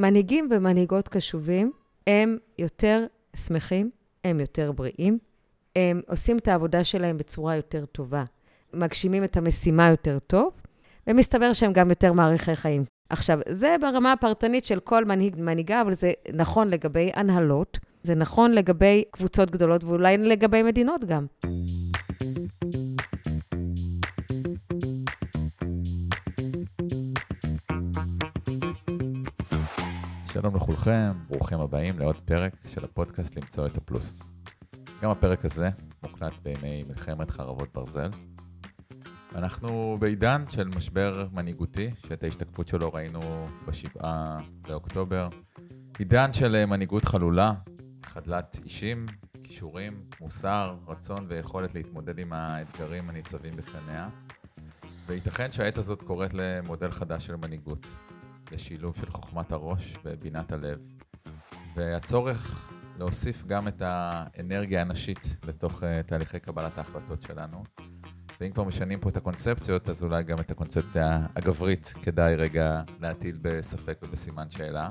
מנהיגים ומנהיגות קשובים הם יותר שמחים, הם יותר בריאים, הם עושים את העבודה שלהם בצורה יותר טובה, מגשימים את המשימה יותר טוב, ומסתבר שהם גם יותר מעריכי חיים. עכשיו, זה ברמה הפרטנית של כל מנהיג מנהיגה, אבל זה נכון לגבי הנהלות, זה נכון לגבי קבוצות גדולות ואולי לגבי מדינות גם. שלום לכולכם, ברוכים הבאים לעוד פרק של הפודקאסט למצוא את הפלוס. גם הפרק הזה מוקלט בימי מלחמת חרבות ברזל. אנחנו בעידן של משבר מנהיגותי, שאת ההשתקפות שלו ראינו בשבעה לאוקטובר. עידן של מנהיגות חלולה, חדלת אישים, כישורים, מוסר, רצון ויכולת להתמודד עם האתגרים הניצבים בפניה. וייתכן שהעת הזאת קוראת למודל חדש של מנהיגות, לשילוב של חוכמת הראש ובינת הלב. והצורך להוסיף גם את האנרגיה הנשית לתוך uh, תהליכי קבלת ההחלטות שלנו. ואם כבר משנים פה את הקונספציות, אז אולי גם את הקונספציה הגברית כדאי רגע להטיל בספק ובסימן שאלה.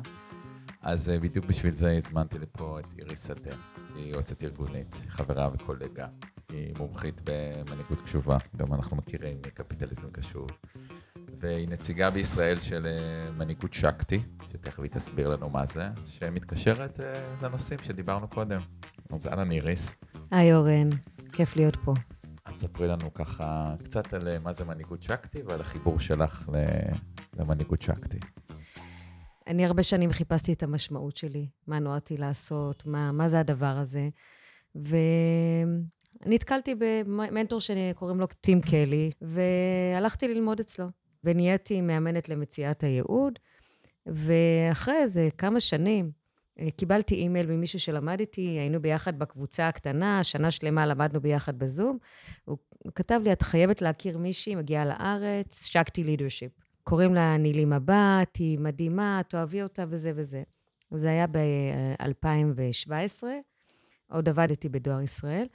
אז uh, בדיוק בשביל זה הזמנתי לפה את איריס שדה, היא יועצת ארגונית, חברה וקולגה. היא מומחית במנהיגות קשובה, גם אנחנו מכירים מקפיטליזם קשוב. והיא נציגה בישראל של אה, מנהיגות שקטי, שתכף היא תסביר לנו מה זה, שמתקשרת אה, לנושאים שדיברנו קודם. אז אהלן איריס. היי אורן, כיף להיות פה. אז ספרי לנו ככה קצת על אה, מה זה מנהיגות שקטי ועל החיבור שלך למנהיגות שקטי. אני הרבה שנים חיפשתי את המשמעות שלי, מה נועדתי לעשות, מה, מה זה הדבר הזה. ונתקלתי במנטור שקוראים לו טים קלי, והלכתי ללמוד אצלו. ונהייתי מאמנת למציאת הייעוד, ואחרי איזה כמה שנים אה, קיבלתי אימייל ממישהו שלמד איתי, היינו ביחד בקבוצה הקטנה, שנה שלמה למדנו ביחד בזום. הוא כתב לי, את חייבת להכיר מישהי, מגיעה לארץ, שקטי לידרשיפ. קוראים לה נילי מבט, היא מדהימה, תאהבי אותה וזה וזה. זה היה ב-2017, עוד עבדתי בדואר ישראל.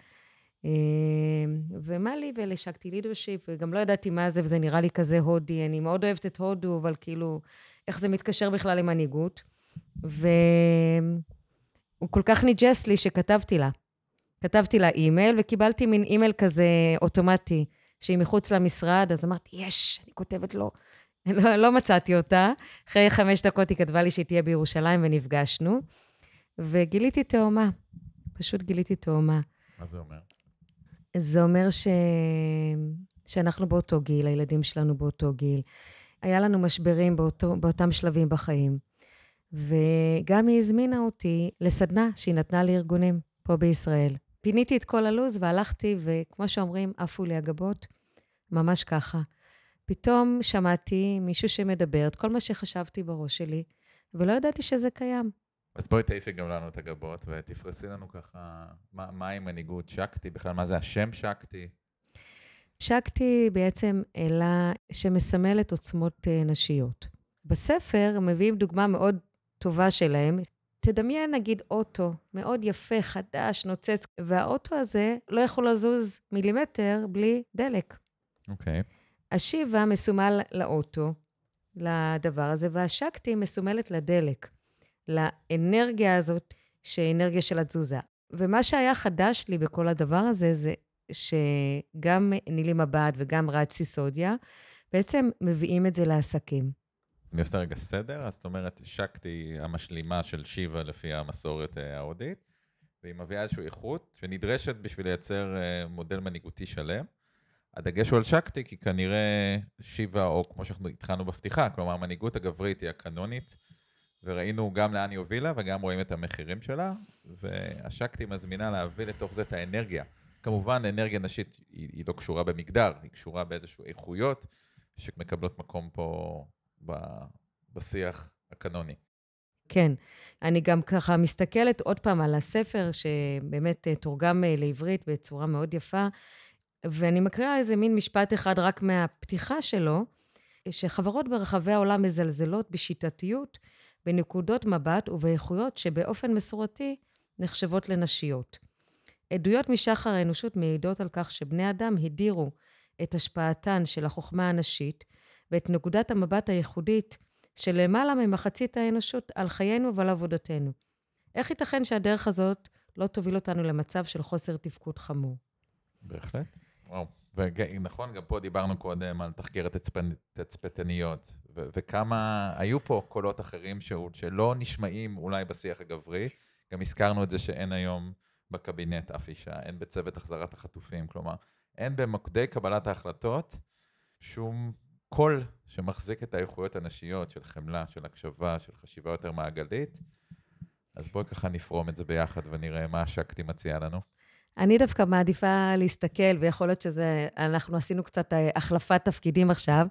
אמ, ומה לי ולשקתי לידרשיפ, וגם לא ידעתי מה זה, וזה נראה לי כזה הודי. אני מאוד אוהבת את הודו, אבל כאילו, איך זה מתקשר בכלל למנהיגות. והוא כל כך ניג'ס לי שכתבתי לה. כתבתי לה אימייל, וקיבלתי מין אימייל כזה אוטומטי, שהיא מחוץ למשרד, אז אמרתי, יש, אני כותבת לו. לא, לא מצאתי אותה. אחרי חמש דקות היא כתבה לי שהיא תהיה בירושלים, ונפגשנו. וגיליתי תאומה. פשוט גיליתי תאומה. מה זה אומר? זה אומר ש... שאנחנו באותו גיל, הילדים שלנו באותו גיל. היה לנו משברים באותו, באותם שלבים בחיים. וגם היא הזמינה אותי לסדנה שהיא נתנה לארגונים פה בישראל. פיניתי את כל הלו"ז והלכתי, וכמו שאומרים, עפו לי הגבות, ממש ככה. פתאום שמעתי מישהו שמדבר את כל מה שחשבתי בראש שלי, ולא ידעתי שזה קיים. אז בואי תעיפי גם לנו את הגבות ותפרסי לנו ככה, מה, מה עם מנהיגות שקטי, בכלל מה זה השם שקטי? שקטי בעצם אלה שמסמלת עוצמות אה, נשיות. בספר מביאים דוגמה מאוד טובה שלהם. תדמיין נגיד אוטו מאוד יפה, חדש, נוצץ, והאוטו הזה לא יכול לזוז מילימטר בלי דלק. אוקיי. Okay. השיבה מסומל לאוטו, לדבר הזה, והשקטי מסומלת לדלק. לאנרגיה הזאת, שהיא אנרגיה של התזוזה. ומה שהיה חדש לי בכל הדבר הזה, זה שגם נילי מבט וגם ראג' סיסודיה, בעצם מביאים את זה לעסקים. אני עושה רגע סדר, אז זאת אומרת, שקטי המשלימה של שיבה לפי המסורת אה, ההודית, והיא מביאה איזושהי איכות שנדרשת בשביל לייצר אה, מודל מנהיגותי שלם. הדגש הוא על שקטי, כי כנראה שיבה, או כמו שאנחנו התחלנו בפתיחה, כלומר, המנהיגות הגברית היא הקנונית, וראינו גם לאן היא הובילה וגם רואים את המחירים שלה, והשקטי מזמינה להביא לתוך זה את האנרגיה. כמובן, אנרגיה נשית היא, היא לא קשורה במגדר, היא קשורה באיזשהו איכויות שמקבלות מקום פה ב, בשיח הקנוני. כן, אני גם ככה מסתכלת עוד פעם על הספר, שבאמת אה, תורגם אה, לעברית בצורה מאוד יפה, ואני מקריאה איזה מין משפט אחד רק מהפתיחה שלו, שחברות ברחבי העולם מזלזלות בשיטתיות בנקודות מבט ובאיכויות שבאופן מסורתי נחשבות לנשיות. עדויות משחר האנושות מעידות על כך שבני אדם הדירו את השפעתן של החוכמה הנשית ואת נקודת המבט הייחודית של למעלה ממחצית האנושות על חיינו ועל עבודתנו. איך ייתכן שהדרך הזאת לא תוביל אותנו למצב של חוסר תפקוד חמור? בהחלט. וואו. ונכון, גם פה דיברנו קודם על תחקיר התצפיתניות, ו- וכמה היו פה קולות אחרים שלא נשמעים אולי בשיח הגברי. גם הזכרנו את זה שאין היום בקבינט אף אישה, אין בצוות החזרת החטופים, כלומר, אין במוקדי קבלת ההחלטות שום קול שמחזיק את האיכויות הנשיות של חמלה, של הקשבה, של חשיבה יותר מעגלית. אז בואי ככה נפרום את זה ביחד ונראה מה השקטי מציעה לנו. אני דווקא מעדיפה להסתכל, ויכול להיות שזה, אנחנו עשינו קצת אה, החלפת תפקידים עכשיו,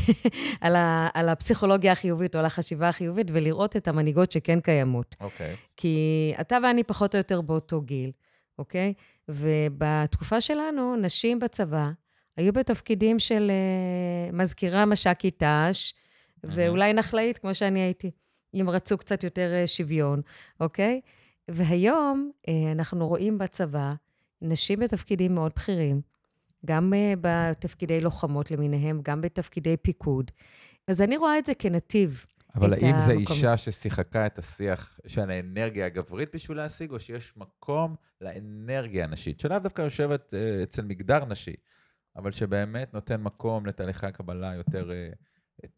על, ה, על הפסיכולוגיה החיובית או על החשיבה החיובית, ולראות את המנהיגות שכן קיימות. אוקיי. Okay. כי אתה ואני פחות או יותר באותו גיל, אוקיי? ובתקופה שלנו, נשים בצבא היו בתפקידים של uh, מזכירה מש"קית ת"ש, ואולי נחלאית, כמו שאני הייתי, אם רצו קצת יותר uh, שוויון, אוקיי? והיום אה, אנחנו רואים בצבא נשים בתפקידים מאוד בכירים, גם אה, בתפקידי לוחמות למיניהם, גם בתפקידי פיקוד. אז אני רואה את זה כנתיב. אבל האם זו אישה ששיחקה את השיח של האנרגיה הגברית בשביל להשיג, או שיש מקום לאנרגיה הנשית, שלאו דווקא יושבת uh, אצל מגדר נשי, אבל שבאמת נותן מקום לתהליכי הקבלה יותר...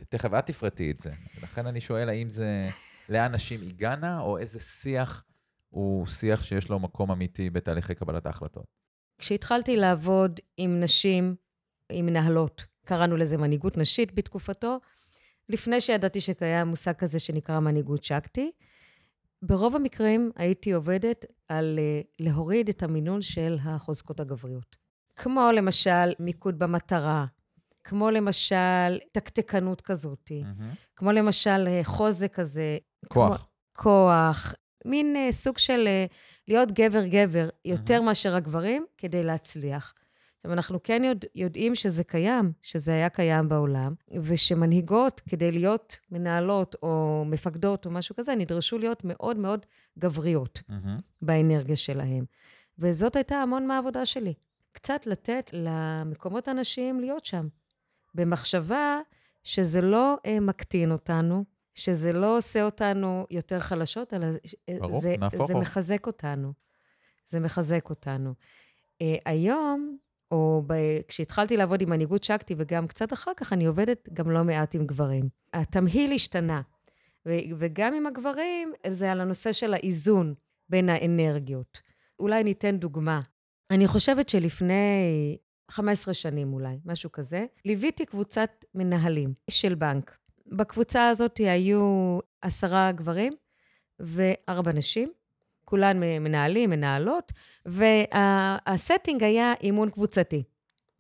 תכף את תפרטי את זה. ולכן אני שואל, האם זה לאן נשים הגענה, או איזה שיח הוא שיח שיש לו מקום אמיתי בתהליכי קבלת ההחלטות. כשהתחלתי לעבוד עם נשים, עם מנהלות, קראנו לזה מנהיגות נשית בתקופתו, לפני שידעתי שקיים מושג כזה שנקרא מנהיגות שקטי, ברוב המקרים הייתי עובדת על אה, להוריד את המינון של החוזקות הגבריות. כמו למשל מיקוד במטרה, כמו למשל תקתקנות כזאת, mm-hmm. כמו למשל אה, חוזק כזה. כוח. כמו, כוח, מין uh, סוג של uh, להיות גבר-גבר יותר mm-hmm. מאשר הגברים, כדי להצליח. עכשיו, אנחנו כן יודע, יודעים שזה קיים, שזה היה קיים בעולם, ושמנהיגות, כדי להיות מנהלות או מפקדות או משהו כזה, נדרשו להיות מאוד מאוד גבריות mm-hmm. באנרגיה שלהם. וזאת הייתה המון מהעבודה שלי. קצת לתת למקומות הנשיים להיות שם, במחשבה שזה לא uh, מקטין אותנו, שזה לא עושה אותנו יותר חלשות, אלא ברור, זה, זה מחזק אותנו. זה מחזק אותנו. Uh, היום, או ב- כשהתחלתי לעבוד עם מנהיגות שקטי, וגם קצת אחר כך, אני עובדת גם לא מעט עם גברים. התמהיל השתנה. ו- וגם עם הגברים, זה על הנושא של האיזון בין האנרגיות. אולי ניתן דוגמה. אני חושבת שלפני 15 שנים אולי, משהו כזה, ליוויתי קבוצת מנהלים של בנק. בקבוצה הזאת היו עשרה גברים וארבע נשים, כולן מנהלים, מנהלות, והסטינג היה אימון קבוצתי.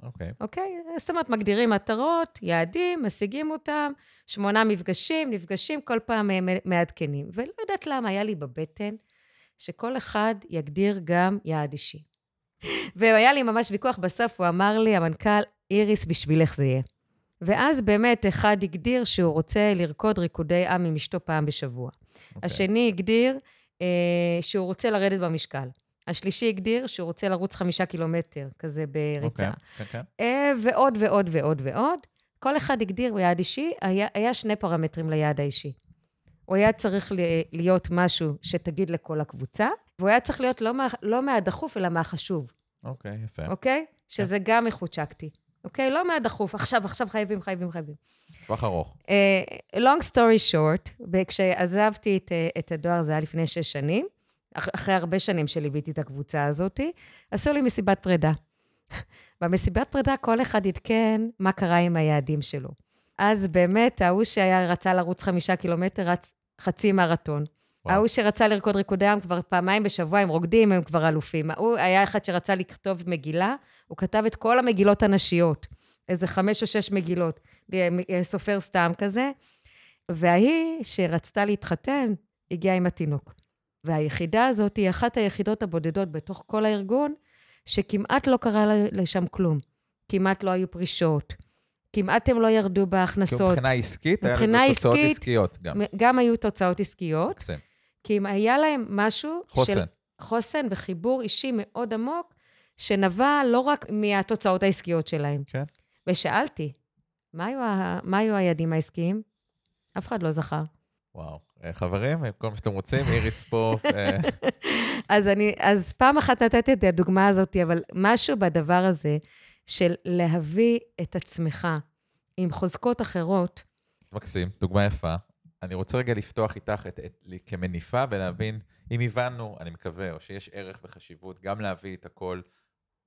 אוקיי. Okay. אוקיי? Okay? זאת אומרת, מגדירים מטרות, יעדים, משיגים אותם, שמונה מפגשים, נפגשים, כל פעם מעדכנים. ולא יודעת למה, היה לי בבטן שכל אחד יגדיר גם יעד אישי. והיה לי ממש ויכוח בסוף, הוא אמר לי, המנכ"ל, איריס, בשבילך זה יהיה. ואז באמת אחד הגדיר שהוא רוצה לרקוד ריקודי עם עם אשתו פעם בשבוע. Okay. אוקיי. השני הגדיר אה, שהוא רוצה לרדת במשקל. השלישי הגדיר שהוא רוצה לרוץ חמישה קילומטר, כזה בריצה. Okay. Okay. אה, ועוד ועוד ועוד ועוד. כל אחד הגדיר ביעד אישי, היה, היה שני פרמטרים ליעד האישי. הוא היה צריך להיות משהו שתגיד לכל הקבוצה, והוא היה צריך להיות לא, מה, לא מהדחוף, אלא מהחשוב. אוקיי, okay, יפה. אוקיי? Okay? שזה okay. גם איכות שקטי. אוקיי? לא מהדחוף, עכשיו, עכשיו חייבים, חייבים, חייבים. טווח ארוך. Uh, long story short, כשעזבתי את, אה, את הדואר, זה היה לפני שש שנים, אח, אחרי הרבה שנים שליוויתי את הקבוצה הזאת, עשו לי מסיבת פרידה. במסיבת פרידה כל אחד עדכן מה קרה עם היעדים שלו. אז באמת, ההוא שהיה רצה לרוץ חמישה קילומטר, רץ חצי מרתון. ההוא שרצה לרקוד ריקודי עם כבר פעמיים בשבוע, הם רוקדים, הם כבר אלופים. ההוא היה אחד שרצה לכתוב מגילה, הוא כתב את כל המגילות הנשיות, איזה חמש או שש מגילות, סופר סתם כזה. וההיא שרצתה להתחתן, הגיעה עם התינוק. והיחידה הזאת היא אחת היחידות הבודדות בתוך כל הארגון, שכמעט לא קרה לשם כלום. כמעט לא היו פרישות. כמעט הם לא ירדו בהכנסות. מבחינה עסקית, היה לזה תוצאות עסקיות גם. גם היו תוצאות עסקיות. מקסים. כי אם היה להם משהו... חוסן. של חוסן וחיבור אישי מאוד עמוק, שנבע לא רק מהתוצאות העסקיות שלהם. כן. ושאלתי, מה היו, ה... מה היו היעדים העסקיים? אף אחד לא זכר. וואו. אה, חברים, כל מה שאתם רוצים, איריס פה. אה, אז אני, אז פעם אחת נתתי את הדוגמה הזאת, אבל משהו בדבר הזה של להביא את עצמך עם חוזקות אחרות, מקסים, דוגמה יפה. אני רוצה רגע לפתוח איתך את, את, לי כמניפה ולהבין, אם הבנו, אני מקווה, או שיש ערך וחשיבות, גם להביא את הכל,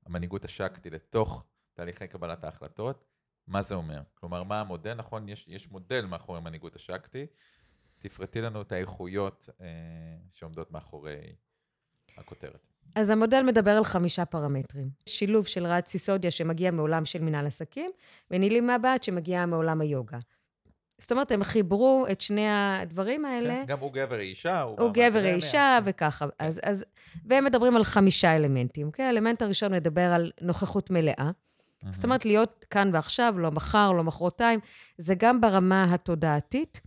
המנהיגות השקטי, לתוך תהליכי קבלת ההחלטות, מה זה אומר? כלומר, מה המודל? נכון, יש, יש מודל מאחורי מנהיגות השקטי. תפרטי לנו את האיכויות אה, שעומדות מאחורי הכותרת. אז המודל מדבר על חמישה פרמטרים. שילוב של רעד סיסודיה שמגיע מעולם של מנהל עסקים, ונילי מבט שמגיע מעולם היוגה. זאת אומרת, הם חיברו את שני הדברים האלה. כן, גם הוא גבר אישה, הוא... הוא גבר אישה וככה. כן. אז, אז, והם מדברים על חמישה אלמנטים, אוקיי? האלמנט הראשון מדבר על נוכחות מלאה. Mm-hmm. זאת אומרת, להיות כאן ועכשיו, לא מחר, לא מחרתיים. זה גם ברמה התודעתית,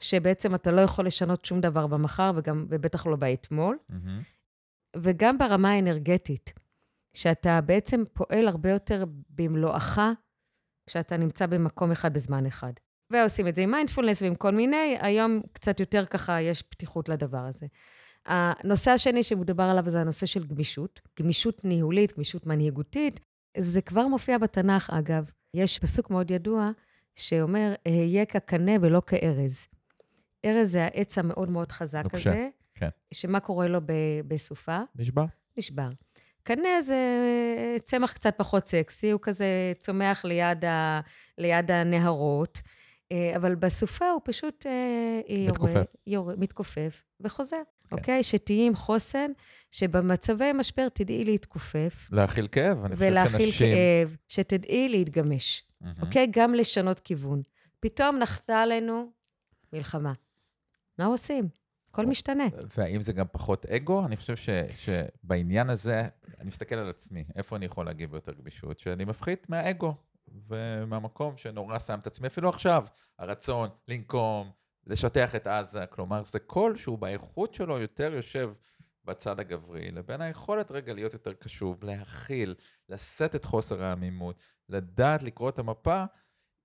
שבעצם אתה לא יכול לשנות שום דבר במחר, וגם, ובטח לא באתמול. Mm-hmm. וגם ברמה האנרגטית, שאתה בעצם פועל הרבה יותר במלואך כשאתה נמצא במקום אחד בזמן אחד. ועושים את זה עם מיינדפולנס ועם כל מיני, היום קצת יותר ככה יש פתיחות לדבר הזה. הנושא השני שמדובר עליו זה הנושא של גמישות, גמישות ניהולית, גמישות מנהיגותית. זה כבר מופיע בתנ"ך, אגב. יש פסוק מאוד ידוע שאומר, אהיה כקנה ולא כארז. ארז זה העץ המאוד מאוד חזק נוקשה, הזה. כן. שמה קורה לו בסופה? נשבר. נשבר. קנה זה צמח קצת פחות סקסי, הוא כזה צומח ליד, ה, ליד הנהרות. אה, אבל בסופה הוא פשוט אה, מתכופף. יור, מתכופף וחוזר, כן. אוקיי? שתהיי עם חוסן, שבמצבי משבר תדעי להתכופף. להכיל כאב, אני חושב שנשים... ולהכיל כאב, שתדעי להתגמש, mm-hmm. אוקיי? גם לשנות כיוון. פתאום נחתה עלינו מלחמה. מה עושים? הכל משתנה. והאם זה גם פחות אגו? אני חושב ש, שבעניין הזה, אני מסתכל על עצמי, איפה אני יכול להגיב ביותר גמישות? שאני מפחית מהאגו. ומהמקום שנורא שם את עצמי, אפילו עכשיו, הרצון לנקום, לשטח את עזה, כלומר, זה קול שהוא באיכות שלו יותר יושב בצד הגברי, לבין היכולת רגע להיות יותר קשוב, להכיל, לשאת את חוסר העמימות, לדעת לקרוא את המפה.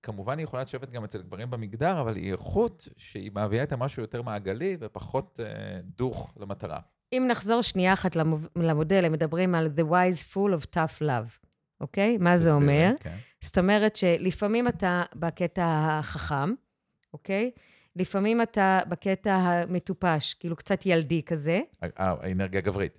כמובן היא יכולה לשבת גם אצל גברים במגדר, אבל היא איכות שהיא מביאה את המשהו יותר מעגלי ופחות אה, דוך למטרה. אם נחזור שנייה אחת למודל, הם מדברים על The wise full of tough love. אוקיי? מה זה אומר? כן. זאת אומרת שלפעמים אתה בקטע החכם, אוקיי? לפעמים אתה בקטע המטופש, כאילו קצת ילדי כזה. האנרגיה הגברית.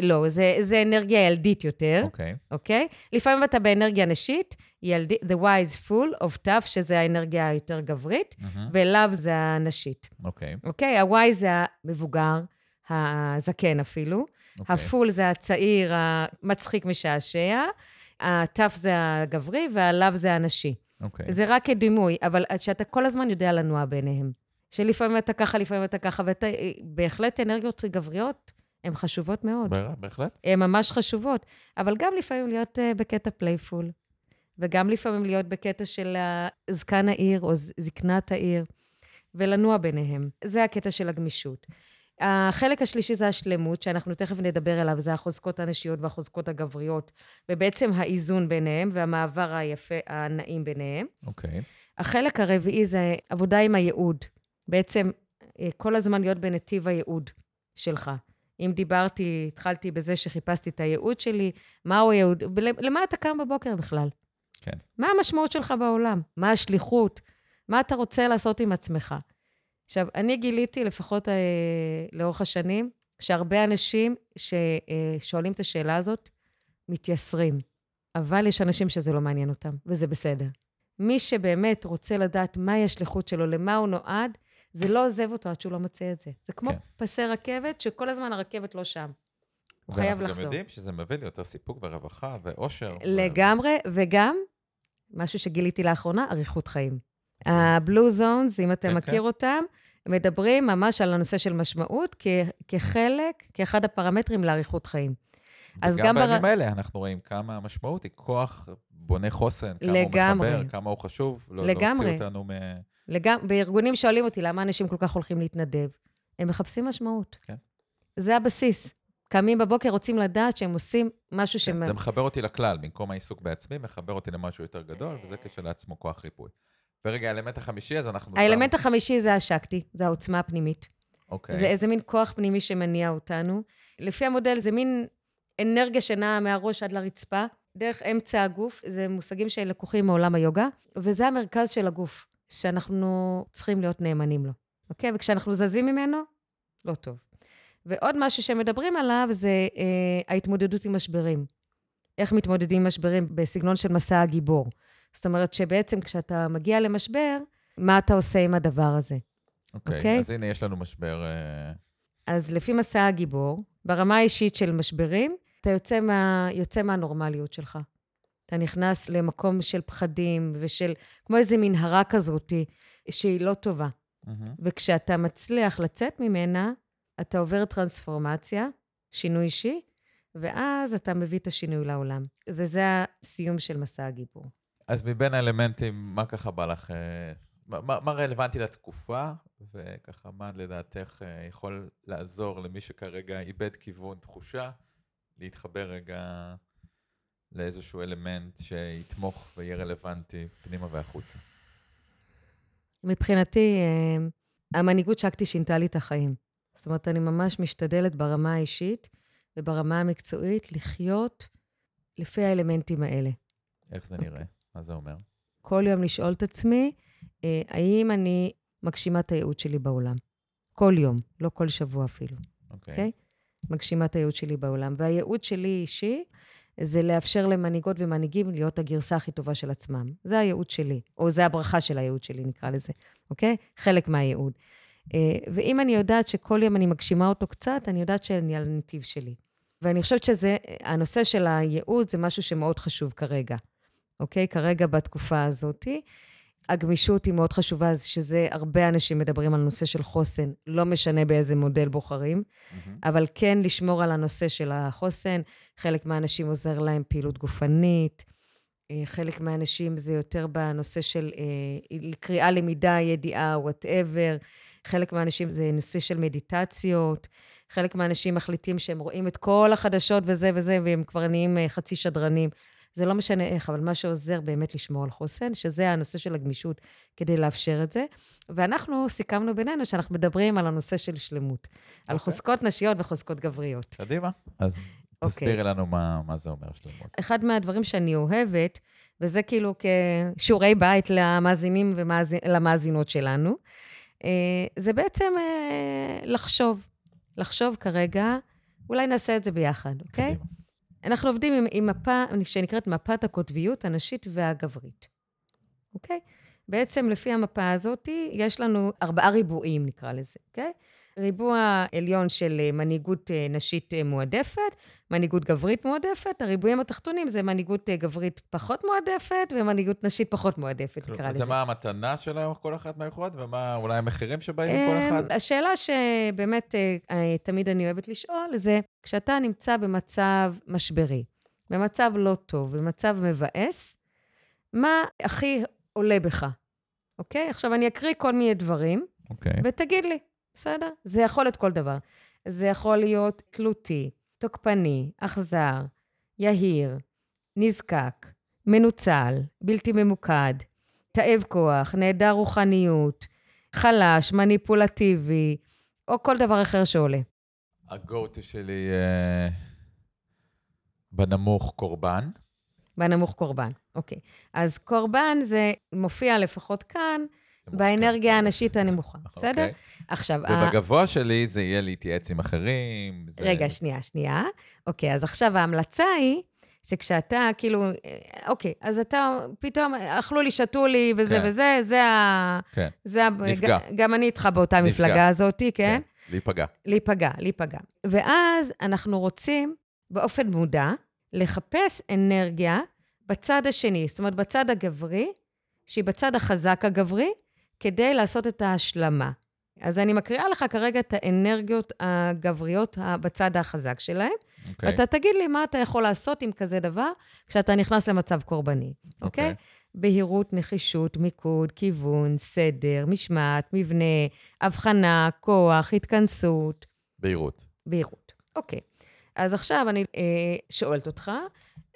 לא, זה, זה אנרגיה ילדית יותר, אוקיי? Okay. אוקיי? Okay? לפעמים אתה באנרגיה נשית, ילדי, the wise full of tough, שזה האנרגיה היותר גברית, mm-hmm. ו-love זה הנשית. אוקיי. Okay. אוקיי? Okay? ה-wise זה המבוגר, הזקן אפילו. Okay. אוקיי. הפול זה הצעיר, המצחיק משעשע. ה tough זה הגברי וה love זה הנשי. אוקיי. Okay. זה רק כדימוי, אבל שאתה כל הזמן יודע לנוע ביניהם. שלפעמים אתה ככה, לפעמים אתה ככה, ובהחלט אנרגיות גבריות הן חשובות מאוד. בהחלט. הן ממש חשובות, אבל גם לפעמים להיות uh, בקטע playful, וגם לפעמים להיות בקטע של זקן העיר או זקנת העיר, ולנוע ביניהם. זה הקטע של הגמישות. החלק השלישי זה השלמות, שאנחנו תכף נדבר עליו, זה החוזקות הנשיות והחוזקות הגבריות, ובעצם האיזון ביניהם והמעבר היפה, הנעים ביניהם. אוקיי. Okay. החלק הרביעי זה עבודה עם הייעוד. בעצם אה, כל הזמן להיות בנתיב הייעוד שלך. אם דיברתי, התחלתי בזה שחיפשתי את הייעוד שלי, מהו הייעוד, למה אתה קם בבוקר בכלל? כן. מה המשמעות שלך בעולם? מה השליחות? מה אתה רוצה לעשות עם עצמך? עכשיו, אני גיליתי, לפחות אה, לאורך השנים, שהרבה אנשים ששואלים את השאלה הזאת, מתייסרים. אבל יש אנשים שזה לא מעניין אותם, וזה בסדר. מי שבאמת רוצה לדעת מהי השליחות שלו, למה הוא נועד, זה לא עוזב אותו עד שהוא לא מוצא את זה. זה כמו כן. פסי רכבת, שכל הזמן הרכבת לא שם. הוא חייב לחזור. ואנחנו גם יודעים שזה מביא לי יותר סיפוק ורווחה ואושר. לגמרי, ו... וגם, משהו שגיליתי לאחרונה, אריכות חיים. הבלו זונס, אם אתה כן, מכיר כן. אותם, מדברים ממש על הנושא של משמעות כ- כחלק, כאחד הפרמטרים לאריכות חיים. אז גם בימים בר... האלה אנחנו רואים כמה המשמעות היא כוח בונה חוסן, כמה לגמרי. הוא מחבר, כמה הוא חשוב, לא לגמרי. להוציא אותנו מ... לגמרי. בארגונים שואלים אותי למה אנשים כל כך הולכים להתנדב. הם מחפשים משמעות. כן. זה הבסיס. קמים בבוקר, רוצים לדעת שהם עושים משהו כן, ש... זה מחבר אותי לכלל, במקום העיסוק בעצמי, מחבר אותי למשהו יותר גדול, וזה כשלעצמו כוח ריפוי. ורגע, האלמנט החמישי, אז אנחנו... האלמנט החמישי זה השקטי, זה העוצמה הפנימית. אוקיי. זה איזה מין כוח פנימי שמניע אותנו. לפי המודל זה מין אנרגיה שנעה מהראש עד לרצפה, דרך אמצע הגוף, זה מושגים שלקוחים מעולם היוגה, וזה המרכז של הגוף, שאנחנו צריכים להיות נאמנים לו, אוקיי? וכשאנחנו זזים ממנו, לא טוב. ועוד משהו שמדברים עליו זה אה, ההתמודדות עם משברים. איך מתמודדים עם משברים בסגנון של מסע הגיבור. זאת אומרת שבעצם כשאתה מגיע למשבר, מה אתה עושה עם הדבר הזה? אוקיי, אוקיי? אז הנה, יש לנו משבר... אה, אז לפי מסע הגיבור, ברמה האישית של משברים, אתה יוצא, מה, יוצא מהנורמליות שלך. אתה נכנס למקום של פחדים ושל, כמו איזו מנהרה כזאתי, שהיא לא טובה. מהמם. וכשאתה מצליח לצאת ממנה, אתה עובר טרנספורמציה, שינוי אישי, ואז אתה מביא את השינוי לעולם. וזה הסיום של מסע הגיבור. אז מבין האלמנטים, מה ככה בא לך... אה, מה- מה רלוונטי לתקופה, וככה, מה לדעתך אה, יכול לעזור למי שכרגע איבד כיוון, תחושה, להתחבר רגע לאיזשהו אלמנט שיתמוך ויהיה רלוונטי פנימה והחוצה. מבחינתי, אה, המנהיגות שקטי שינתה לי את החיים. זאת אומרת, אני ממש משתדלת ברמה האישית וברמה המקצועית לחיות לפי האלמנטים האלה. איך זה נראה? מה זה אומר? כל יום לשאול את עצמי, אה, האם אני מגשימה את הייעוד שלי בעולם? כל יום, לא כל שבוע אפילו, אוקיי. אוקיי? מגשימה את הייעוד שלי בעולם. והייעוד שלי אישי זה לאפשר למנהיגות ומנהיגים להיות הגרסה הכי טובה של עצמם. זה הייעוד שלי, או זה הברכה של הייעוד שלי, נקרא לזה, אוקיי? חלק מהייעוד. אה, ואם אני יודעת שכל יום אני מגשימה אותו קצת, אני יודעת שאני על הנתיב שלי. ואני חושבת שזה, הנושא של הייעוד זה משהו שמאוד חשוב כרגע, אוקיי? כרגע בתקופה הזאתי. הגמישות היא מאוד חשובה, שזה, הרבה אנשים מדברים על נושא של חוסן, לא משנה באיזה מודל בוחרים, מהמם. אבל כן לשמור על הנושא של החוסן. חלק מהאנשים עוזר להם פעילות גופנית, אה, חלק מהאנשים זה יותר בנושא של אה, קריאה, למידה, ידיעה, וואטאבר. חלק מהאנשים זה נושא של מדיטציות. חלק מהאנשים מחליטים שהם רואים את כל החדשות וזה וזה, והם כבר נהיים אה, חצי שדרנים. זה לא משנה איך, אבל מה שעוזר באמת לשמור על חוסן, שזה הנושא של הגמישות, כדי לאפשר את זה. ואנחנו סיכמנו בינינו שאנחנו מדברים על הנושא של שלמות. על אוקיי. חוזקות נשיות וחוזקות גבריות. קדימה. אז אוקיי. תסבירי לנו מה מה זה אומר שלמות. אחד מהדברים שאני אוהבת, וזה כאילו כשיעורי בית למאזינים ולמאזינות שלנו, אה, זה בעצם אה, לחשוב. לחשוב כרגע, אולי נעשה את זה ביחד, אוקיי? קדימה. אנחנו עובדים עם, עם מפה שנקראת מפת הקוטביות הנשית והגברית, אוקיי? בעצם לפי המפה הזאת, יש לנו ארבעה ריבועים, נקרא לזה, אוקיי? ריבוע עליון של אה, מנהיגות אה, נשית אה, מועדפת, מנהיגות גברית מועדפת, הריבועים התחתונים זה מנהיגות גברית פחות מועדפת ומנהיגות נשית פחות מועדפת, נקרא אז לזה. זה מה המתנה של כל אחת מהיכולות, ומה אולי המחירים שבאים מכל אחד? השאלה שבאמת תמיד אני אוהבת לשאול, זה כשאתה נמצא במצב משברי, במצב לא טוב, במצב מבאס, מה הכי עולה בך, אוקיי? עכשיו, אני אקריא כל מיני דברים, אוקיי. ותגיד לי, בסדר? זה יכול להיות כל דבר. זה יכול להיות תלותי, תוקפני, אכזר, יהיר, נזקק, מנוצל, בלתי ממוקד, תאב כוח, נעדר רוחניות, חלש, מניפולטיבי, או כל דבר אחר שעולה. ה-go-to שלי אה, בנמוך קורבן. בנמוך קורבן, אוקיי. אז קורבן זה מופיע לפחות כאן, באנרגיה מורכב. הנשית הנמוכה, בסדר? אוקיי. עכשיו, ה- ובגבוה שלי זה יהיה להתייעץ עם אחרים. זה- רגע, שנייה, שנייה. אוקיי, אז עכשיו ההמלצה היא שכשאתה, כאילו, אה, אוקיי, אז אתה פתאום, אכלו לי, שתו לי, וזה כן. וזה, זה ה... כן, זה ה... נפגע. גם אני איתך באותה נפגע. מפלגה הזאת, כן? כן, להיפגע. להיפגע, להיפגע. ואז אנחנו רוצים, באופן מודע, לחפש אנרגיה בצד השני, זאת אומרת, בצד הגברי, שהיא בצד החזק הגברי, כדי לעשות את ההשלמה. אז אני מקריאה לך כרגע את האנרגיות הגבריות בצד החזק שלהם, אוקיי. ואתה תגיד לי מה אתה יכול לעשות עם כזה דבר כשאתה נכנס למצב קורבני, אוקיי? בהירות, נחישות, מיקוד, כיוון, סדר, משמעת, מבנה, הבחנה, כוח, התכנסות, בהירות. בהירות. אוקיי. אז עכשיו אני אה, שואלת אותך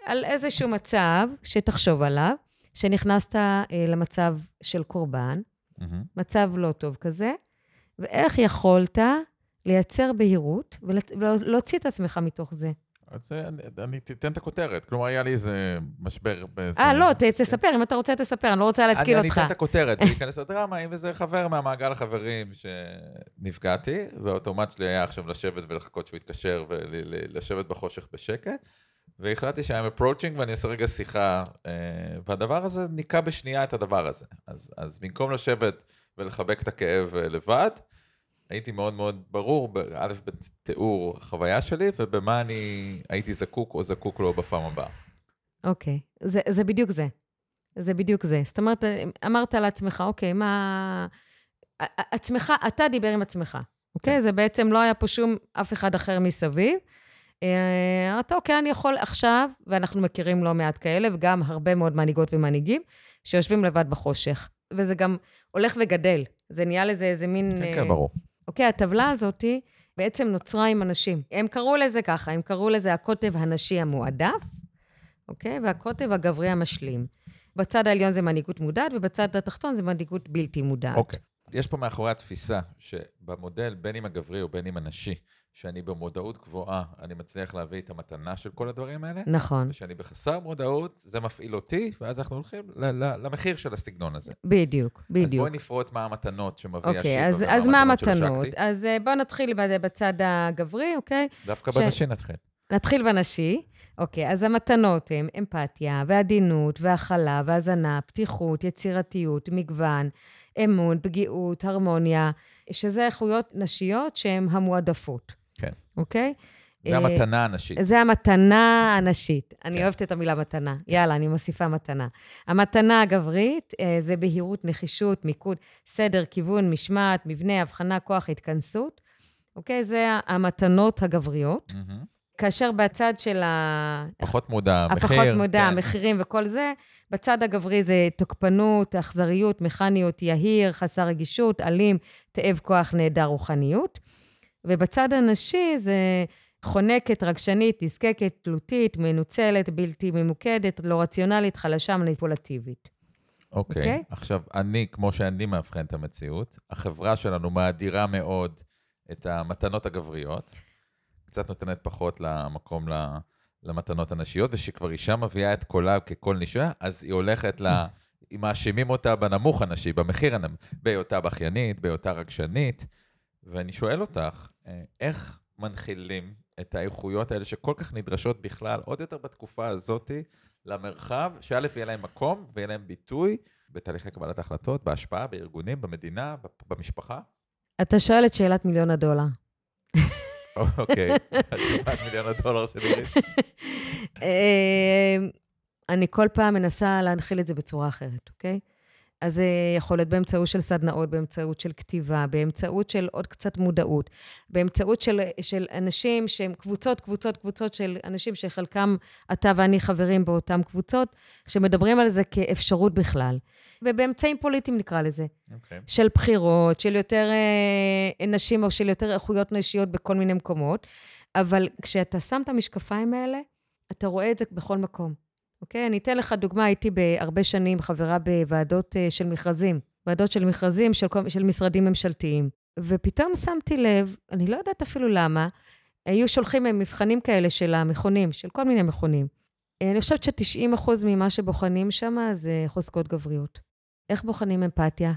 על איזשהו מצב שתחשוב עליו, שנכנסת אה, למצב של קורבן, מהמם. מצב לא טוב כזה, ואיך יכולת לייצר בהירות ולהוציא את עצמך מתוך זה. אז אה, אני- אני תיתן את הכותרת. כלומר, היה לי איזה משבר באיזה... אה, לא, ת- תספר, אם אתה רוצה, תספר, אני לא רוצה להתקיל אותך. אני אתן את הכותרת, ולהיכנס לדרמה, עם איזה חבר מהמעגל החברים שנפגעתי, והאוטומט שלי היה עכשיו לשבת ולחכות שהוא יתקשר ולשבת בחושך בשקט. והחלטתי ש-I'm approaching ואני עושה רגע שיחה, אה, והדבר הזה ניקה בשנייה את הדבר הזה. אז, אז במקום לשבת ולחבק את הכאב אה, לבד, הייתי מאוד מאוד ברור, א', בתיאור החוויה שלי, ובמה אני הייתי זקוק או זקוק לו בפעם הבאה. אוקיי, זה, זה בדיוק זה. זה בדיוק זה. זאת אומרת, אמרת לעצמך, אוקיי, מה... ע- ע- עצמך, אתה דיבר עם עצמך, אוקיי? כן. זה בעצם לא היה פה שום אף אחד אחר מסביב. אה, אמרת, אוקיי, אני יכול עכשיו, ואנחנו מכירים לא מעט כאלה, וגם הרבה מאוד מנהיגות ומנהיגים, שיושבים לבד בחושך. וזה גם הולך וגדל. זה נהיה לזה איזה מין... כן, אה, כן, ברור. אוקיי, הטבלה הזאת בעצם נוצרה עם אנשים. הם קראו לזה ככה, הם קראו לזה הקוטב הנשי המועדף, אוקיי? והקוטב הגברי המשלים. בצד העליון זה מנהיגות מודעת, ובצד התחתון זה מנהיגות בלתי מודעת. אוקיי. יש פה מאחורי התפיסה שבמודל, בין אם הגברי או בין אם הנשי, שאני במודעות גבוהה, אני מצליח להביא את המתנה של כל הדברים האלה, נכון, ושאני בחסר מודעות, זה מפעיל אותי, ואז אנחנו הולכים ל- ל- למחיר של הסגנון הזה. בדיוק, אז בדיוק. בואי נפרוט מה המתנות שמביא השיטה אוקיי, אז, אז מה המתנות. אז אה, בואו נתחיל בצד הגברי, אוקיי? דווקא ש- בנשי נתחיל. נתחיל בנשי. אוקיי, אז המתנות הן אמפתיה, ועדינות, והכלה, והזנה, פתיחות, יצירתיות, מגוון, אמון, פגיעות, הרמוניה, שזה איכויות נשיות שהן המועדפות. כן. אוקיי? זה אה, המתנה הנשית. זה המתנה הנשית. אני כן. אוהבת את המילה מתנה. יאללה, אני מוסיפה מתנה. המתנה הגברית אה, זה בהירות, נחישות, מיקוד, סדר, כיוון, משמעת, מבנה, הבחנה, כוח, התכנסות. אוקיי? זה המתנות הגבריות. כאשר בצד של ה... פחות מודע, מחיר. הפחות מודע, כן. המחירים וכל זה, בצד הגברי זה תוקפנות, אכזריות, מכניות, יהיר, חסר רגישות, אלים, תאב כוח, נעדר רוחניות. ובצד הנשי זה חונקת, רגשנית, נזקקת, תלותית, מנוצלת, בלתי ממוקדת, לא רציונלית, חלשה, מניפולטיבית. אוקיי. אוקיי? עכשיו, אני, כמו שאני מאבחן את המציאות, החברה שלנו מאדירה מאוד את המתנות הגבריות, קצת נותנת פחות למקום ל- למתנות הנשיות, ושכבר אישה מביאה את קולה כקול נשה, אז היא הולכת ל... מאשימים אותה בנמוך הנשי, במחיר הנמוך, בהיותה בכיינית, בהיותה רגשנית, ואני שואל אותך, אה, איך מנחילים את האיכויות האלה שכל כך נדרשות בכלל, עוד יותר בתקופה הזאתי, למרחב, שא' יהיה להם מקום ויהיה להם ביטוי בתהליכי קבלת החלטות, בהשפעה, בארגונים, במדינה, במשפחה? אתה שואל את שאלת מיליון הדולר. אוקיי, התשובת מיליון הדולר של איריס. אה, אני כל פעם מנסה להנחיל את זה בצורה אחרת, אוקיי? אז זה יכול להיות באמצעות של סדנאות, באמצעות של כתיבה, באמצעות של עוד קצת מודעות, באמצעות של, של אנשים שהם קבוצות, קבוצות, קבוצות של אנשים שחלקם אתה ואני חברים באותן קבוצות, שמדברים על זה כאפשרות בכלל. ובאמצעים פוליטיים נקרא לזה. אוקיי. של בחירות, של יותר אה, נשים או של יותר איכויות נשיות בכל מיני מקומות, אבל כשאתה שם את המשקפיים האלה, אתה רואה את זה בכל מקום, אוקיי? אני אתן לך דוגמה, הייתי בהרבה שנים חברה בוועדות אה, של מכרזים, ועדות של מכרזים של, של משרדים ממשלתיים, ופתאום שמתי לב, אני לא יודעת אפילו למה, היו שולחים מבחנים כאלה של המכונים, של כל מיני מכונים. אה, אני חושבת ש-90% ממה שבוחנים שם זה חוזקות גבריות. איך בוחנים אמפתיה?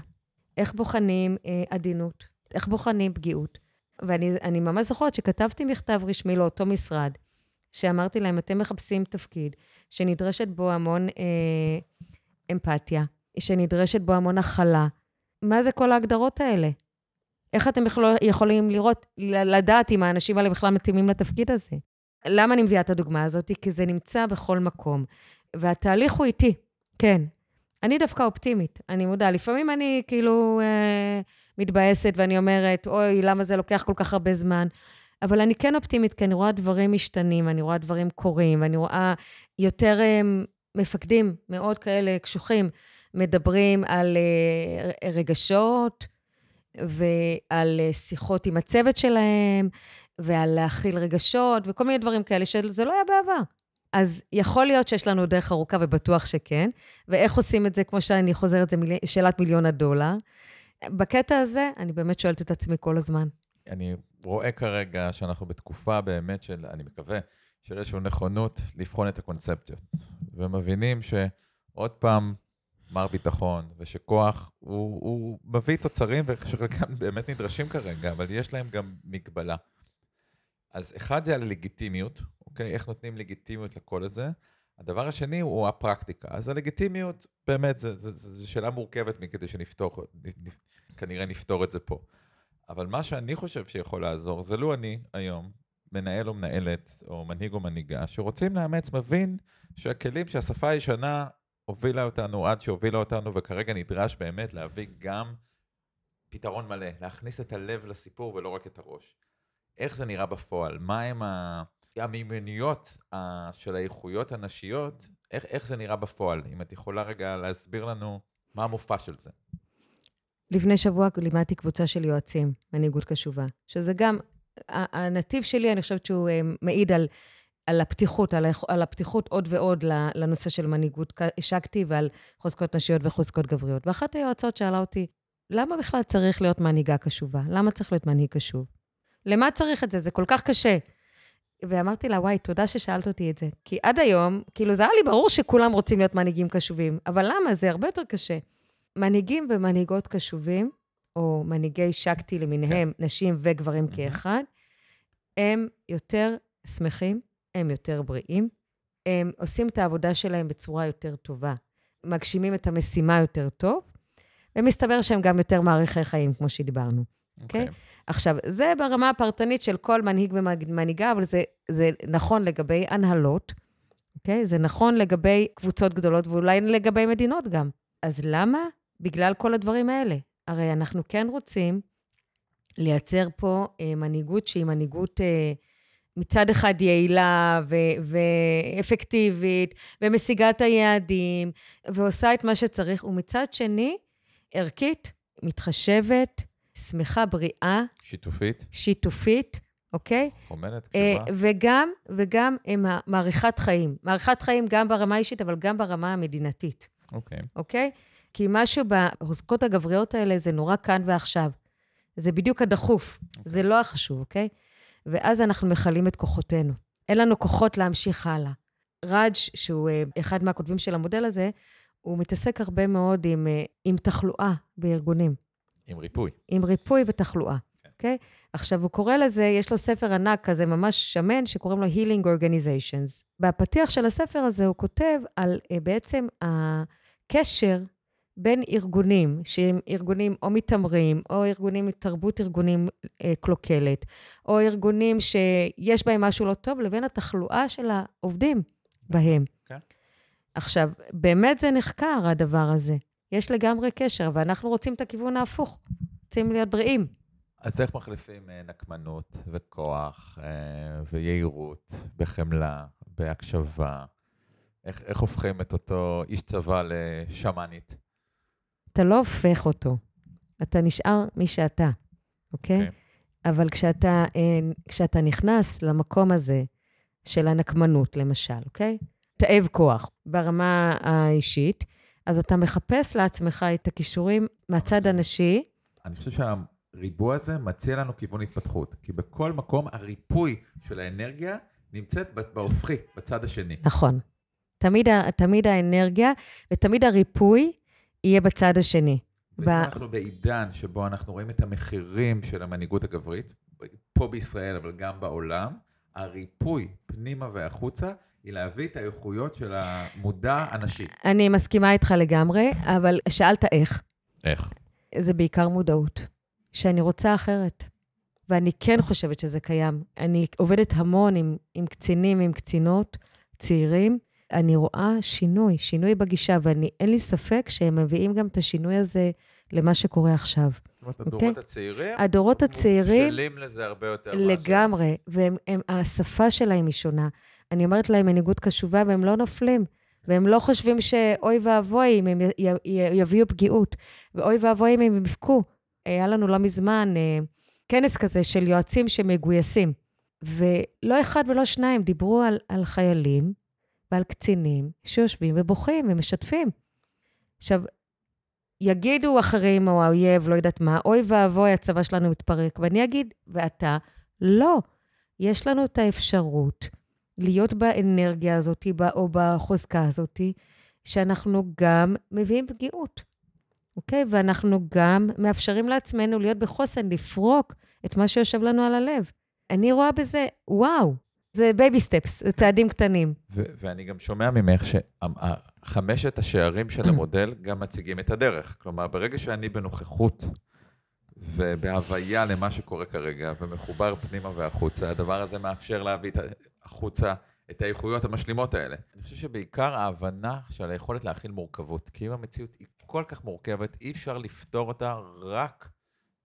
איך בוחנים אה, עדינות? איך בוחנים פגיעות? ואני אני ממש זוכרת שכתבתי מכתב רשמי לאותו משרד, שאמרתי להם, אתם מחפשים תפקיד שנדרשת בו המון אה, אמפתיה, שנדרשת בו המון הכלה. מה זה כל ההגדרות האלה? איך אתם יכול, יכולים לראות, לדעת אם האנשים האלה בכלל מתאימים לתפקיד הזה? למה אני מביאה את הדוגמה הזאת? כי זה נמצא בכל מקום. והתהליך הוא איטי, כן. אני דווקא אופטימית, אני מודה. לפעמים אני כאילו אה, מתבאסת ואני אומרת, אוי, למה זה לוקח כל כך הרבה זמן? אבל אני כן אופטימית, כי אני רואה דברים משתנים, אני רואה דברים קורים, ואני רואה יותר אה, מפקדים מאוד כאלה קשוחים, מדברים על אה, רגשות ועל אה, שיחות עם הצוות שלהם, ועל להכיל רגשות, וכל מיני דברים כאלה שזה לא היה בעבר. אז יכול להיות שיש לנו דרך ארוכה, ובטוח שכן. ואיך עושים את זה, כמו שאני חוזרת, זה מיל... שאלת מיליון הדולר. בקטע הזה, אני באמת שואלת את עצמי כל הזמן. אני רואה כרגע שאנחנו בתקופה באמת של, אני מקווה, של איזושהי נכונות לבחון את הקונספציות. ומבינים שעוד פעם, מר ביטחון, ושכוח הוא, הוא מביא תוצרים ושחלקם באמת נדרשים כרגע, אבל יש להם גם מגבלה. אז אחד זה הלגיטימיות, אוקיי? איך נותנים לגיטימיות לקול הזה. הדבר השני הוא הפרקטיקה. אז הלגיטימיות, באמת, זו שאלה מורכבת מכדי שנפתור, כנראה נפתור את זה פה. אבל מה שאני חושב שיכול לעזור, זה לא אני היום, מנהל או מנהלת, או מנהיג או מנהיגה, שרוצים לאמץ, מבין שהכלים שהשפה הישנה הובילה אותנו עד שהובילה אותנו, וכרגע נדרש באמת להביא גם פתרון מלא, להכניס את הלב לסיפור ולא רק את הראש. איך זה נראה בפועל? מה הם המימוניות של האיכויות הנשיות? איך, איך זה נראה בפועל? אם את יכולה רגע להסביר לנו מה המופע של זה. לפני שבוע לימדתי קבוצה של יועצים, מנהיגות קשובה, שזה גם, הנתיב שלי, אני חושבת שהוא אה, מעיד על, על הפתיחות, על, על הפתיחות עוד ועוד לנושא של מנהיגות השקתי ועל חוזקות נשיות וחוזקות גבריות. ואחת היועצות שאלה אותי, למה בכלל צריך להיות מנהיגה קשובה? למה צריך להיות מנהיג קשוב? למה צריך את זה? זה כל כך קשה. ואמרתי לה, וואי, תודה ששאלת אותי את זה. כי עד היום, כאילו, זה היה לי ברור שכולם רוצים להיות מנהיגים קשובים, אבל למה? זה הרבה יותר קשה. מנהיגים ומנהיגות קשובים, או מנהיגי שקטי למיניהם, כן. נשים וגברים mm-hmm. כאחד, הם יותר שמחים, הם יותר בריאים, הם עושים את העבודה שלהם בצורה יותר טובה, מגשימים את המשימה יותר טוב, ומסתבר שהם גם יותר מעריכי חיים, כמו שדיברנו. אוקיי? Okay. Okay? עכשיו, זה ברמה הפרטנית של כל מנהיג ומנהיגה, אבל זה, זה נכון לגבי הנהלות, אוקיי? Okay? זה נכון לגבי קבוצות גדולות ואולי לגבי מדינות גם. אז למה? בגלל כל הדברים האלה. הרי אנחנו כן רוצים לייצר פה אה, מנהיגות שהיא מנהיגות אה, מצד אחד יעילה ו- ואפקטיבית, ומשיגה את היעדים, ועושה את מה שצריך, ומצד שני, ערכית, מתחשבת, שמחה, בריאה. שיתופית. שיתופית, אוקיי? חומנת, אה, קשובה. וגם, וגם מעריכת חיים. מעריכת חיים גם ברמה האישית, אבל גם ברמה המדינתית. אוקיי. אוקיי? כי משהו בחוזקות הגבריות האלה זה נורא כאן ועכשיו. זה בדיוק הדחוף, אוקיי. זה לא החשוב, אוקיי? ואז אנחנו מכלים את כוחותינו. אין לנו כוחות להמשיך הלאה. ראג', שהוא אה, אחד מהכותבים של המודל הזה, הוא מתעסק הרבה מאוד עם, אה, עם תחלואה בארגונים. עם ריפוי. עם ריפוי ותחלואה, כן. אוקיי? Okay. עכשיו, הוא קורא לזה, יש לו ספר ענק כזה, ממש שמן, שקוראים לו Healing Organizations. בפתיח של הספר הזה הוא כותב על uh, בעצם הקשר בין ארגונים, שהם ארגונים או מתעמרים, או ארגונים מתרבות ארגונים uh, קלוקלת, או ארגונים שיש בהם משהו לא טוב, לבין התחלואה של העובדים בהם. כן. Okay. עכשיו, באמת זה נחקר, הדבר הזה. יש לגמרי קשר, ואנחנו רוצים את הכיוון ההפוך. רוצים להיות בריאים. אז איך מחליפים אה, נקמנות וכוח אה, ויהירות בחמלה, בהקשבה? איך, איך הופכים את אותו איש צבא לשמאנית? אתה לא הופך אותו, אתה נשאר מי שאתה, אוקיי? Okay? אוקיי. Okay. אבל כשאתה, אה, כשאתה נכנס למקום הזה של הנקמנות, למשל, אוקיי? Okay? תאב כוח ברמה האישית, אז אתה מחפש לעצמך את הכישורים מהצד הנשי. אני חושב שהריבוע הזה מציע לנו כיוון התפתחות, כי בכל מקום הריפוי של האנרגיה נמצאת בהופכי, בצד השני. נכון. תמיד, תמיד האנרגיה ותמיד הריפוי יהיה בצד השני. ב... בעידן שבו אנחנו רואים את המחירים של המנהיגות הגברית, פה בישראל, אבל גם בעולם, הריפוי פנימה והחוצה היא להביא את האיכויות של המודע הנשי. אני מסכימה איתך לגמרי, אבל שאלת איך. איך? זה בעיקר מודעות. שאני רוצה אחרת. ואני כן חושבת שזה קיים. אני עובדת המון עם, עם קצינים, עם קצינות, צעירים. אני רואה שינוי, שינוי בגישה, ואין לי ספק שהם מביאים גם את השינוי הזה למה שקורה עכשיו. זאת אומרת, הדורות okay? אוקיי? הצעירים, הדורות הצעירים, מושלים לזה הרבה יותר. לגמרי, והשפה שלהם היא שונה. אני אומרת להם מנהיגות קשובה, והם לא נופלים. והם לא חושבים שאוי ואבוי אם הם יביאו פגיעות, ואוי ואבוי אם הם יבכו. היה לנו לא מזמן אה, כנס כזה של יועצים שמגויסים, ולא אחד ולא שניים דיברו על, על חיילים ועל קצינים שיושבים ובוכים ומשתפים. עכשיו, יגידו אחרים או האויב, לא יודעת מה, אוי ואבוי, הצבא שלנו מתפרק, ואני אגיד, ואתה, לא. יש לנו את האפשרות להיות באנרגיה הזאת או בחוזקה הזאת, שאנחנו גם מביאים פגיעות, אוקיי? ואנחנו גם מאפשרים לעצמנו להיות בחוסן, לפרוק את מה שיושב לנו על הלב. אני רואה בזה, וואו, זה baby steps, זה צעדים קטנים. ואני גם שומע ממך שחמשת השערים של המודל גם מציגים את הדרך. כלומר, ברגע שאני בנוכחות ובהוויה למה שקורה כרגע, ומחובר פנימה והחוצה, הדבר הזה מאפשר להביא החוצה את האיכויות המשלימות האלה. אני חושב שבעיקר ההבנה של היכולת להכיל מורכבות, כי אם המציאות היא כל כך מורכבת, אי אפשר לפתור אותה רק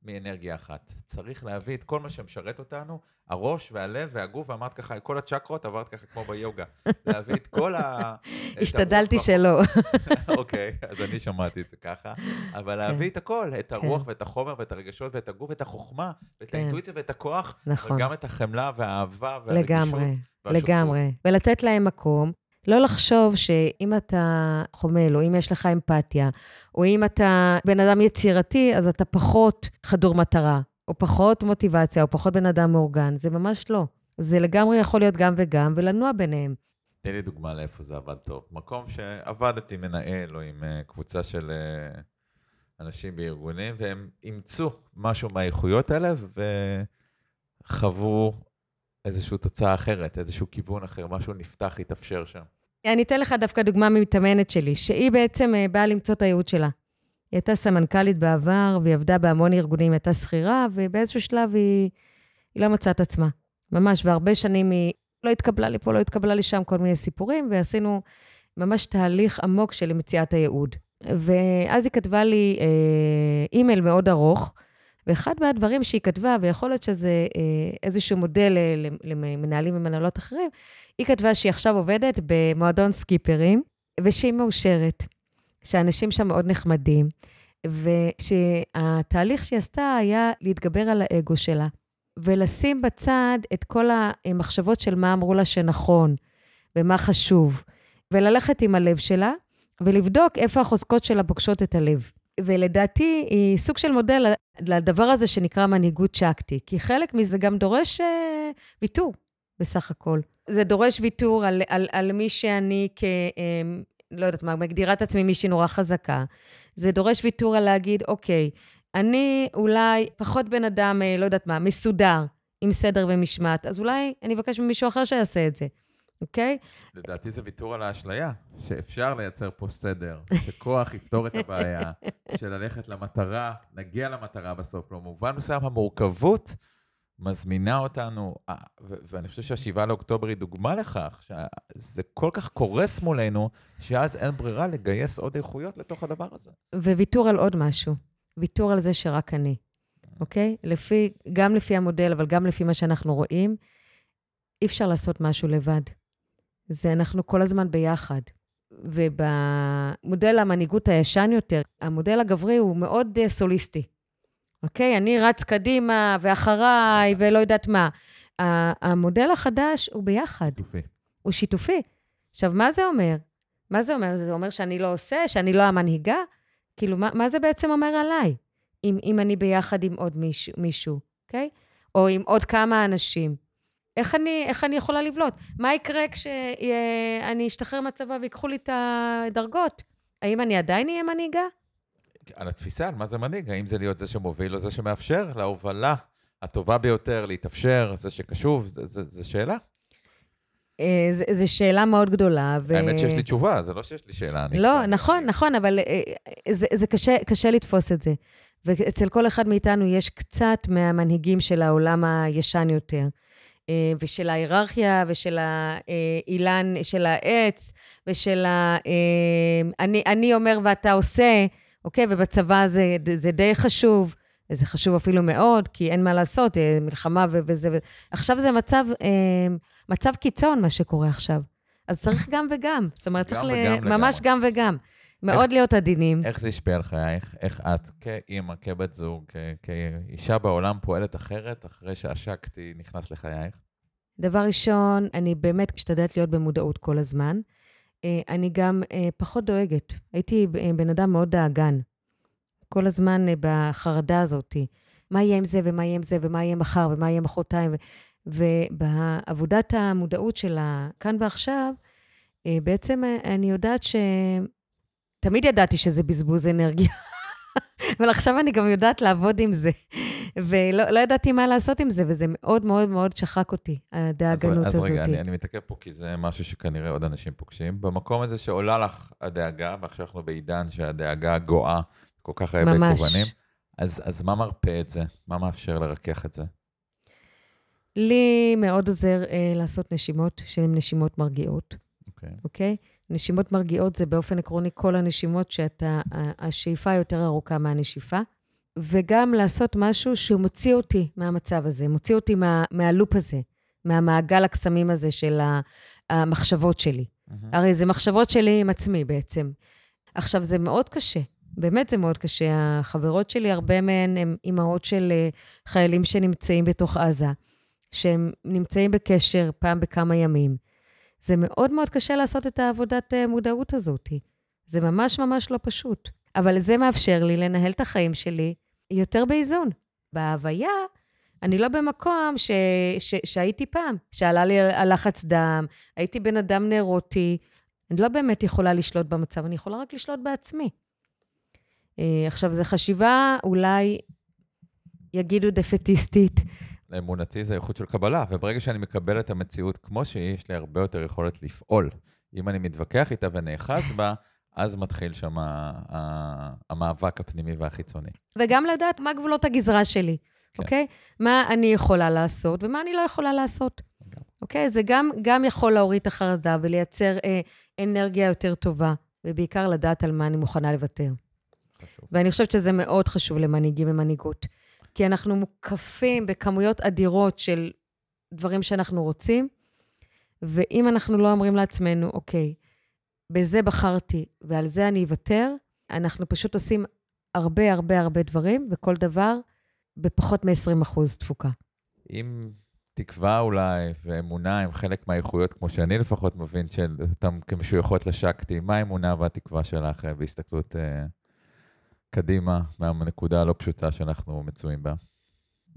מאנרגיה אחת. צריך להביא את כל מה שמשרת אותנו, הראש והלב והגוף, ואמרת ככה, כל הצ'קרות, עברת ככה כמו ביוגה. להביא את כל ה... השתדלתי שלא. אוקיי, אז אני שמעתי את זה ככה. אבל להביא כן. את הכל, את כן. הרוח ואת החומר ואת הרגשות ואת הגוף ואת החוכמה, ואת כן. האינטואיציה ואת הכוח, נכון. וגם את החמלה והאהבה והרגישות. לגמרי, לגמרי. ולתת להם מקום. לא לחשוב שאם אתה חומל, או אם יש לך אמפתיה, או אם אתה בן אדם יצירתי, אז אתה פחות חדור מטרה, או פחות מוטיבציה, או פחות בן אדם מאורגן. זה ממש לא. זה לגמרי יכול להיות גם וגם, ולנוע ביניהם. תן לי דוגמה לאיפה זה עבד טוב. מקום שעבדתי מנהל או עם אה, קבוצה של אה, אנשים בארגונים, והם אימצו משהו מהאיכויות האלה וחוו איזושהי תוצאה אחרת, איזשהו כיוון אחר, משהו נפתח, התאפשר שם. אני אתן לך דווקא דוגמה ממתאמנת שלי, שהיא בעצם אה, באה למצוא את הייעוד שלה. היא הייתה סמנכ"לית בעבר, והיא עבדה בהמון ארגונים, היא הייתה שכירה, ובאיזשהו שלב היא, היא לא מצאה את עצמה. ממש, והרבה שנים היא לא התקבלה לי פה, לא התקבלה לי שם, כל מיני סיפורים, ועשינו ממש תהליך עמוק של מציאת הייעוד. ואז היא כתבה לי אה, אימייל מאוד ארוך, ואחד מהדברים שהיא כתבה, ויכול להיות שזה אה, איזשהו מודל למנהלים ומנהלות אחרים, היא כתבה שהיא עכשיו עובדת במועדון סקיפרים, ושהיא מאושרת, שאנשים שם מאוד נחמדים, ושהתהליך שהיא עשתה היה להתגבר על האגו שלה, ולשים בצד את כל המחשבות של מה אמרו לה שנכון, ומה חשוב, וללכת עם הלב שלה, ולבדוק איפה החוזקות שלה פוגשות את הלב. ולדעתי היא סוג של מודל לדבר הזה שנקרא מנהיגות צ'קטי, כי חלק מזה גם דורש uh, ויתור, בסך הכל. זה דורש ויתור על, על, על מי שאני כ... Um, לא יודעת מה, מגדירה את עצמי מישהי נורא חזקה. זה דורש ויתור על להגיד, אוקיי, אני אולי פחות בן אדם, אה, לא יודעת מה, מסודר, עם סדר ומשמעת, אז אולי אני אבקש ממישהו אחר שיעשה את זה. אוקיי? לדעתי זה ויתור על האשליה, שאפשר לייצר פה סדר, שכוח יפתור את הבעיה, של ללכת למטרה, נגיע למטרה בסוף. במובן מסוים המורכבות מזמינה אותנו, אה, ואני חושב שהשבעה לאוקטובר היא דוגמה לכך, שזה כל כך קורס מולנו, שאז אין ברירה לגייס עוד איכויות לתוך הדבר הזה. וויתור על עוד משהו, ויתור על זה שרק אני, אוקיי? לפי, גם לפי המודל, אבל גם לפי מה שאנחנו רואים, אי אפשר לעשות משהו לבד. זה אנחנו כל הזמן ביחד. ובמודל המנהיגות הישן יותר, המודל הגברי הוא מאוד uh, סוליסטי. אוקיי? אני רץ קדימה ואחריי ולא יודעת מה. המודל החדש הוא ביחד. שיתופי. הוא שיתופי. עכשיו, מה זה אומר? מה זה אומר? זה אומר שאני לא עושה, שאני לא המנהיגה? כאילו, מה, מה זה בעצם אומר עליי? אם, אם אני ביחד עם עוד מישהו, מישהו, אוקיי? או עם עוד כמה אנשים. איך אני, איך אני יכולה לבלוט? מה יקרה כשאני אשתחרר מהצבא ויקחו לי את הדרגות? האם אני עדיין אהיה מנהיגה? על התפיסה, על מה זה מנהיג, האם זה להיות זה שמוביל או זה שמאפשר להובלה הטובה ביותר להתאפשר, זה שקשוב, זו שאלה. אה, זו שאלה מאוד גדולה. ו... האמת שיש לי תשובה, זה לא שיש לי שאלה. לא, נכון, אני... נכון, אבל אה, זה, זה קשה, קשה לתפוס את זה. ואצל כל אחד מאיתנו יש קצת מהמנהיגים של העולם הישן יותר. אה, ושל ההיררכיה, ושל האילן, של העץ, ושל ה... אני, אני אומר ואתה עושה, אוקיי? ובצבא זה, זה די חשוב, וזה חשוב אפילו מאוד, כי אין מה לעשות, אה, מלחמה ו- וזה... עכשיו זה מצב, מצב קיצון, מה שקורה עכשיו. אז צריך גם וגם. זאת אומרת, צריך ל... ממש גם וגם. מאוד איך, להיות עדינים. איך זה השפיע על חייך? איך את כאימא, כבת זוג, כאישה בעולם פועלת אחרת אחרי שהשקתי נכנס לחייך? דבר ראשון, אני באמת משתדלת להיות במודעות כל הזמן. אה, אני גם אה, פחות דואגת. הייתי אה, בן אדם מאוד דאגן. כל הזמן בחרדה הזאת. מה יהיה עם זה, ומה יהיה עם זה, ומה יהיה מחר, ומה יהיה מחרתיים. ובעבודת המודעות של הכאן ועכשיו, בעצם אני יודעת ש... תמיד ידעתי שזה בזבוז אנרגיה, אבל עכשיו אני גם יודעת לעבוד עם זה. ולא לא ידעתי מה לעשות עם זה, וזה מאוד מאוד מאוד שחק אותי, הדאגנות הזאת. אז רגע, אני, אני מתעכב פה, כי זה משהו שכנראה עוד אנשים פוגשים. במקום הזה שעולה לך הדאגה, ועכשיו אנחנו בעידן שהדאגה גואה כל כך הרבה כוונים, אז, אז מה מרפא את זה? מה מאפשר לרכך את זה? לי מאוד עוזר אה, לעשות נשימות, שהן נשימות מרגיעות. אוקיי? Okay. אוקיי? Okay? נשימות מרגיעות זה באופן עקרוני כל הנשימות שאתה, השאיפה יותר ארוכה מהנשיפה. וגם לעשות משהו שהוא מוציא אותי מהמצב הזה, מוציא אותי מה, מהלופ הזה, מהמעגל הקסמים הזה של המחשבות שלי. Mm-hmm. הרי זה מחשבות שלי עם עצמי בעצם. עכשיו, זה מאוד קשה, באמת זה מאוד קשה. החברות שלי, הרבה מהן הן אימהות של אה, חיילים שנמצאים בתוך עזה, שהם נמצאים בקשר פעם בכמה ימים. זה מאוד מאוד קשה לעשות את העבודת אה, מודעות הזאת. זה ממש ממש לא פשוט. אבל זה מאפשר לי לנהל את החיים שלי יותר באיזון. בהוויה, אני לא במקום ש, ש, שהייתי פעם, שעלה לי הלחץ דם, הייתי בן אדם נרוטי. אני לא באמת יכולה לשלוט במצב, אני יכולה רק לשלוט בעצמי. אה, עכשיו, זו חשיבה אולי, יגידו דפטיסטית. אמונתי זה איכות של קבלה, וברגע שאני מקבל את המציאות כמו שהיא, יש לי הרבה יותר יכולת לפעול. אם אני מתווכח איתה ונאחז בה, אז מתחיל שם המאבק הפנימי והחיצוני. וגם לדעת מה גבולות הגזרה שלי, כן. אוקיי? מה אני יכולה לעשות ומה אני לא יכולה לעשות. אוקיי? זה גם, גם יכול להוריד את החרדה ולייצר אה, אנרגיה יותר טובה, ובעיקר לדעת על מה אני מוכנה לוותר. חשוב. ואני חושבת שזה מאוד חשוב למנהיגים ומנהיגות. כי אנחנו מוקפים בכמויות אדירות של דברים שאנחנו רוצים, ואם אנחנו לא אומרים לעצמנו, אוקיי, בזה בחרתי ועל זה אני אוותר, אנחנו פשוט עושים הרבה הרבה הרבה דברים, וכל דבר בפחות מ-20% תפוקה. אם תקווה אולי ואמונה הם חלק מהאיכויות, כמו שאני לפחות מבין, של אותם כמשויכות לשקטי, מה האמונה והתקווה שלך אה, בהסתכלות uh, קדימה מהנקודה הלא פשוטה שאנחנו מצויים בה?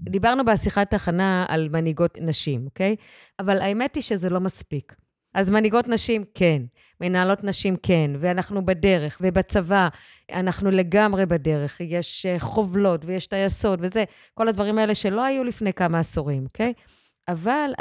דיברנו בשיחת הכנה על מנהיגות נשים, אוקיי? אבל האמת היא שזה לא מספיק. אז מנהיגות נשים, כן. מנהלות נשים, כן. ואנחנו בדרך, ובצבא, אנחנו לגמרי בדרך. יש אה, חובלות ויש טייסות וזה, כל הדברים האלה שלא היו לפני כמה עשורים, אוקיי? אבל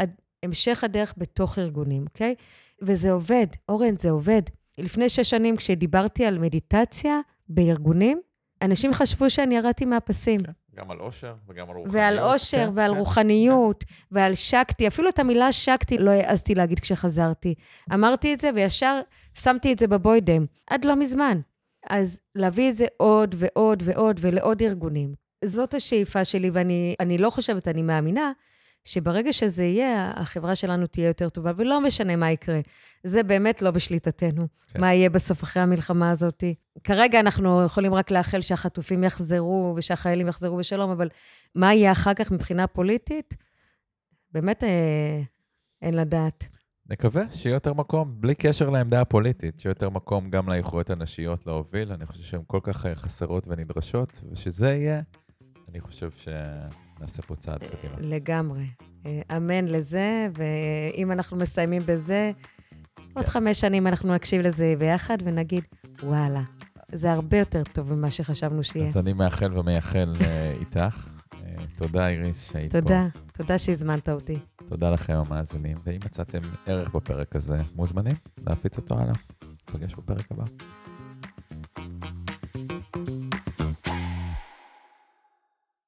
המשך הדרך בתוך ארגונים, אוקיי? וזה עובד. אורן, זה עובד. לפני שש שנים, כשדיברתי על מדיטציה בארגונים, אנשים חשבו שאני ירדתי מהפסים. כן. גם על עושר וגם על רוחניות. ועל עושר כן, ועל כן, רוחניות כן. ועל שקטי. אפילו את המילה שקטי לא העזתי להגיד כשחזרתי. אמרתי את זה וישר שמתי את זה בבוידם, עד לא מזמן. אז להביא את זה עוד ועוד ועוד ולעוד ארגונים. זאת השאיפה שלי, ואני לא חושבת, אני מאמינה, שברגע שזה יהיה, החברה שלנו תהיה יותר טובה, ולא משנה מה יקרה. זה באמת לא בשליטתנו, כן. מה יהיה בסוף אחרי המלחמה הזאת. כרגע אנחנו יכולים רק לאחל שהחטופים יחזרו ושהחיילים יחזרו בשלום, אבל מה יהיה אחר כך מבחינה פוליטית? באמת אה, אין לדעת. נקווה שיהיה יותר מקום, בלי קשר לעמדה הפוליטית, שיהיה יותר מקום גם לאיכויות הנשיות להוביל. אני חושב שהן כל כך אה, חסרות ונדרשות, ושזה יהיה, אני חושב ש... נעשה פה צעד קדימה. לגמרי. אה, אמן לזה, ואם אנחנו מסיימים בזה, עוד כן. חמש שנים אנחנו נקשיב לזה ביחד ונגיד, וואלה, זה הרבה יותר טוב ממה שחשבנו שיהיה. אז אני מאחל ומייחל אה, איתך. אה, תודה, איריס, שהיית פה. תודה, תודה שהזמנת אותי. תודה לכם, המאזינים, ואם מצאתם ערך בפרק הזה, מוזמנים להפיץ אותו הלאה. נפגש בפרק הבא.